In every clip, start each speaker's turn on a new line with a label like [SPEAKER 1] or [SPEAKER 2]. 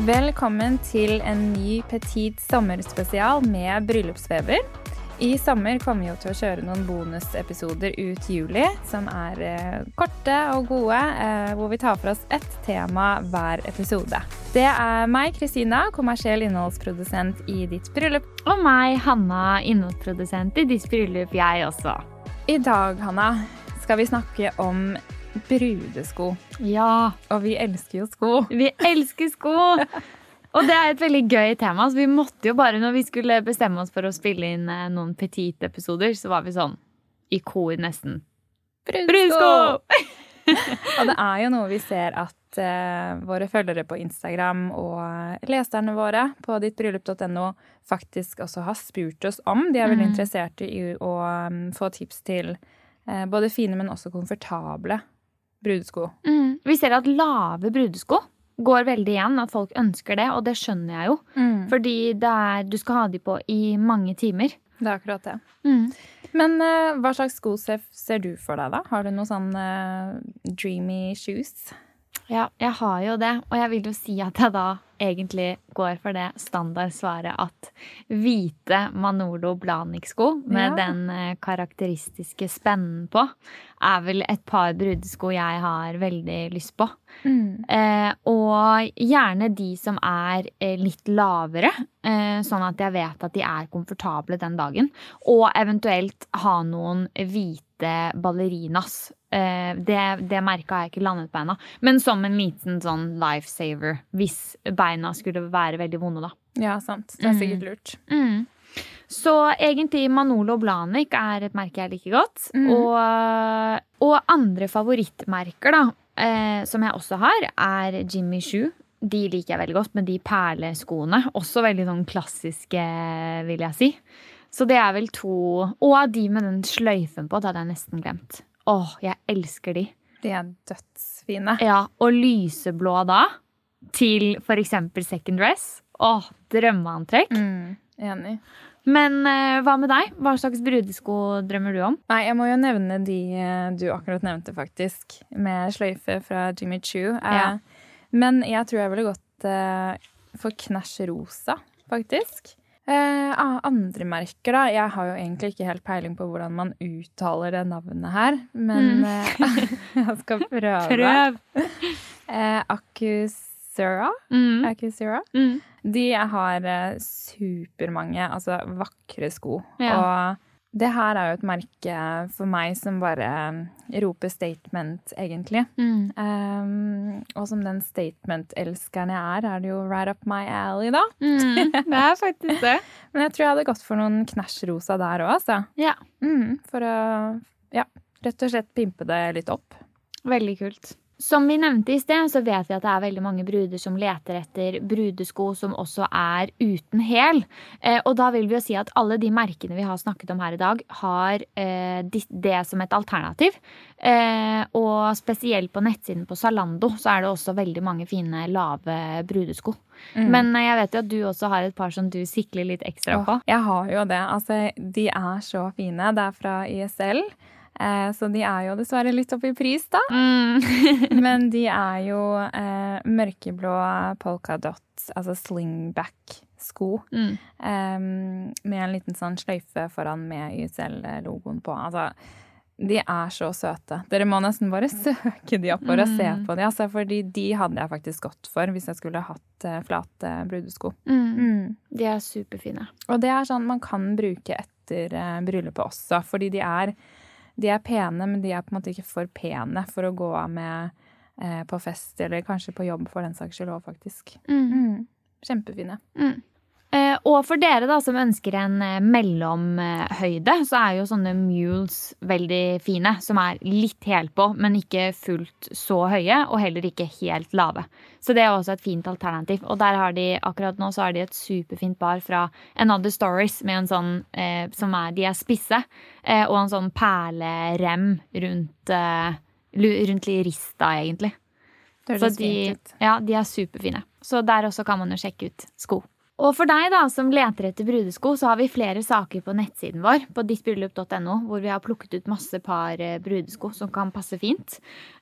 [SPEAKER 1] Velkommen til en ny Petit sommerspesial med bryllupsfeber. I sommer kommer vi jo til å kjøre noen bonusepisoder ut juli, som er eh, korte og gode, eh, hvor vi tar for oss ett tema hver episode. Det er meg, Kristina, kommersiell innholdsprodusent i Ditt bryllup.
[SPEAKER 2] Og meg, Hanna, innholdsprodusent i Ditt bryllup, jeg også.
[SPEAKER 1] I dag, Hanna, skal vi snakke om brudesko.
[SPEAKER 2] Ja,
[SPEAKER 1] Og vi elsker jo sko.
[SPEAKER 2] vi elsker sko! Og det er et veldig gøy tema, så vi måtte jo bare, når vi skulle bestemme oss for å spille inn eh, noen Petit-episoder, så var vi sånn i kor nesten. Brudesko!
[SPEAKER 1] Og det er jo noe vi ser at uh, våre følgere på Instagram og leserne våre på dittbryllup.no faktisk også har spurt oss om. De er veldig
[SPEAKER 2] Mm.
[SPEAKER 1] interessert i å um, få tips til uh, både fine, men også komfortable brudesko.
[SPEAKER 2] Mm. Vi ser at lave brudesko går veldig igjen, at folk ønsker det, og det skjønner jeg jo. Fordi det er, du skal ha de på i mange timer.
[SPEAKER 1] Det er akkurat det.
[SPEAKER 2] Mm.
[SPEAKER 1] Men uh, hva slags sko ser, ser du for deg, da? Har du noen sånn uh, dreamy shoes?
[SPEAKER 2] Ja, jeg har jo det, og jeg vil jo si at jeg da egentlig går for det standardsvaret at hvite Manolo Blahnik-sko med
[SPEAKER 1] Ja.
[SPEAKER 2] den eh, karakteristiske spennen på, er vel et par brudesko jeg har veldig lyst på. Eh, og gjerne de som er eh, litt lavere, eh, sånn at jeg vet at de er komfortable den dagen. Og eventuelt ha noen hvite ballerinas. Eh, det det merka har jeg ikke landet på ennå. Men som en liten sånn lifesaver hvis beina skulle være veldig vonde, da.
[SPEAKER 1] Ja, sant. Det er sikkert lurt.
[SPEAKER 2] Mm. Så egentlig Manolo Blahnik er et merke jeg liker godt. Og, og andre favorittmerker, da, eh, som jeg også har, er Jimmy Shoe. De liker jeg veldig godt, med de perleskoene. Også veldig sånn klassiske, vil jeg si. Så det er vel to Og de med den sløyfen på, det hadde jeg nesten glemt. Åh, jeg elsker de.
[SPEAKER 1] De er dødsfine.
[SPEAKER 2] Ja, og lyseblå da, til eksempel second dress. Åh, drømmeantrekk.
[SPEAKER 1] Mm, enig.
[SPEAKER 2] Men uh, hva med deg? Hva slags brudesko drømmer du om?
[SPEAKER 1] Nei, jeg må jo nevne de eh, du akkurat nevnte, faktisk. Med sløyfe fra Jimmy Choo. Eh,
[SPEAKER 2] Ja.
[SPEAKER 1] Men jeg tror jeg ville gått uh, for Knæsj rosa, faktisk. Eh, andre merker, da. Jeg har jo egentlig ikke helt peiling på hvordan man uttaler det navnet her, men eh, jeg skal prøve. Eh, Akusura
[SPEAKER 2] Mm.
[SPEAKER 1] Accusera.
[SPEAKER 2] Mm.
[SPEAKER 1] De har eh, supermange, altså vakre sko.
[SPEAKER 2] Ja.
[SPEAKER 1] Og det her er jo et merke for meg som bare eh, roper statement, egentlig.
[SPEAKER 2] Mm.
[SPEAKER 1] Um, og som den statement-elskeren jeg er, er det jo right up my alley, da.
[SPEAKER 2] Mm. Det er faktisk det.
[SPEAKER 1] Men jeg tror jeg hadde gått for noen knæsjrosa der òg, altså.
[SPEAKER 2] Ja,
[SPEAKER 1] Mm, for å, ja, rett og slett pimpe det litt opp.
[SPEAKER 2] veldig kult. Som vi nevnte i sted, så vet vi at det er veldig mange bruder som leter etter brudesko som også er uten hæl. Eh, og da vil vi jo si at alle de merkene vi har snakket om her i dag, har eh, det som et alternativ. Eh, og spesielt på nettsiden på Zalando så er det også veldig mange fine lave brudesko. Men eh, jeg vet jo at du også har et par som du sikler litt ekstra på.
[SPEAKER 1] Åh, jeg har jo det. Altså, de er så fine. Det er fra ISL. Eh, så de er jo dessverre litt oppe i pris, da.
[SPEAKER 2] Mm.
[SPEAKER 1] Men de er jo eh, mørkeblå polka dot, altså slingback-sko.
[SPEAKER 2] Mm.
[SPEAKER 1] Eh, med en liten sånn sløyfe foran med YSL-logoen på. Altså, de er så søte. Dere må nesten bare søke de opp for å se på de, altså, fordi de hadde jeg faktisk gått for hvis jeg skulle hatt eh, flate brudesko.
[SPEAKER 2] Mm.
[SPEAKER 1] Mm.
[SPEAKER 2] De er superfine.
[SPEAKER 1] Og det er sånn man kan bruke etter eh, bryllupet også, fordi de er, de er pene, men de er på en måte ikke for pene for å gå av med eh, på fest, eller kanskje på jobb for den saks skyld òg, faktisk.
[SPEAKER 2] Mm.
[SPEAKER 1] Mm. Kjempefine.
[SPEAKER 2] Mm. Og for dere da som ønsker en eh, mellomhøyde, så er jo sånne mules veldig fine. Som er litt helpå, men ikke fullt så høye, og heller ikke helt lave. Så det er også et fint alternativ. Og der har de akkurat nå så har de et superfint bar fra Another Stories med en sånn eh, som er De er spisse, eh, og en sånn perlerem rundt, eh, rundt rista, egentlig. Så de, ja, de er superfine. Så der også kan man jo sjekke ut sko. Og for deg da, som leter etter brudesko, så har vi flere saker på nettsiden vår, på dittbryllup.no, hvor vi har plukket ut masse par eh, brudesko som kan passe fint.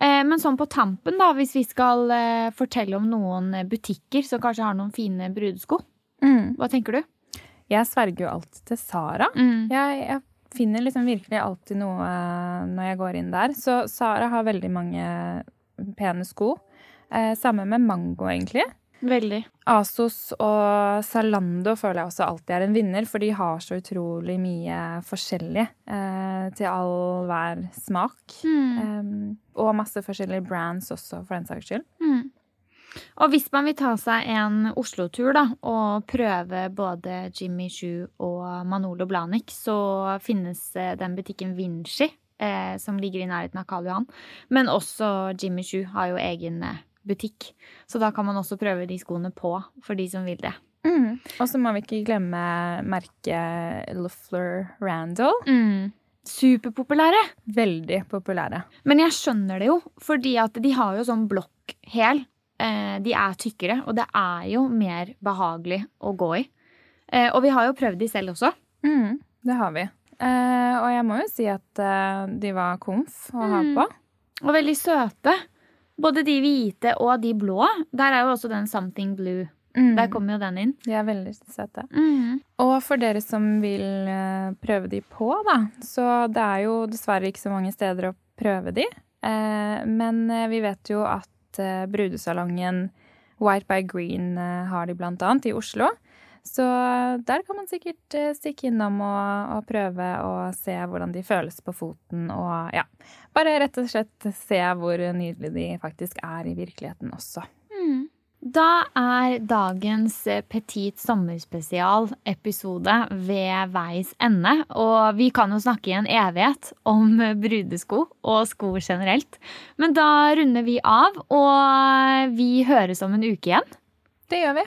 [SPEAKER 2] Eh, Men sånn på tampen, da, hvis vi skal eh, fortelle om noen butikker som kanskje har noen fine brudesko,
[SPEAKER 1] Mm.
[SPEAKER 2] hva tenker du?
[SPEAKER 1] Jeg sverger jo alltid til Sara.
[SPEAKER 2] Mm.
[SPEAKER 1] Jeg, jeg finner liksom virkelig alltid noe når jeg går inn der. Så Sara har veldig mange pene sko. Samme med Mango, egentlig.
[SPEAKER 2] Veldig.
[SPEAKER 1] Asos og Zalando føler jeg også alltid er en vinner, for de har så utrolig mye forskjellig eh, til all hver smak.
[SPEAKER 2] Mm.
[SPEAKER 1] Um, og masse forskjellige brands også, for den saks skyld.
[SPEAKER 2] Mm. Og hvis man vil ta seg en Oslo-tur da, og prøve både Jimmy Choo og Manolo Blahnik, så finnes eh, den butikken Vinci, eh, som ligger i nærheten av Karl Johan. Men også Jimmy Choo har jo egen eh, butikk. Så da kan man også prøve de skoene på, for de som vil det.
[SPEAKER 1] Og så må vi ikke glemme merket Luffler Randall.
[SPEAKER 2] Mm. Superpopulære!
[SPEAKER 1] Veldig populære.
[SPEAKER 2] Men jeg skjønner det jo, fordi at de har jo sånn blokk hæl. Eh, de er tykkere, og det er jo mer behagelig å gå i. Eh, og vi har jo prøvd de selv også.
[SPEAKER 1] Mm, det har vi. Eh, og jeg må jo si at de var komf å ha
[SPEAKER 2] Mm.
[SPEAKER 1] på.
[SPEAKER 2] Og veldig søte. Både de hvite og de blå. Der er jo også den Something Blue.
[SPEAKER 1] Mm.
[SPEAKER 2] Der kommer jo den inn.
[SPEAKER 1] De er veldig søte. Og for dere som vil eh, prøve de på, da, så det er jo dessverre ikke så mange steder å prøve de. Eh, men eh, vi vet jo at brudesalongen White by Green har de blant annet i Oslo. Så der kan man sikkert eh, stikke innom og, og prøve å se hvordan de føles på foten. Og ja, bare rett og slett se hvor nydelig de faktisk er i virkeligheten også.
[SPEAKER 2] Da er dagens eh, Petit sommerspesial-episode ved veis ende. Og vi kan jo snakke i en evighet om eh, brudesko og sko generelt. Men da runder vi av, og vi høres om en uke igjen.
[SPEAKER 1] Det gjør vi.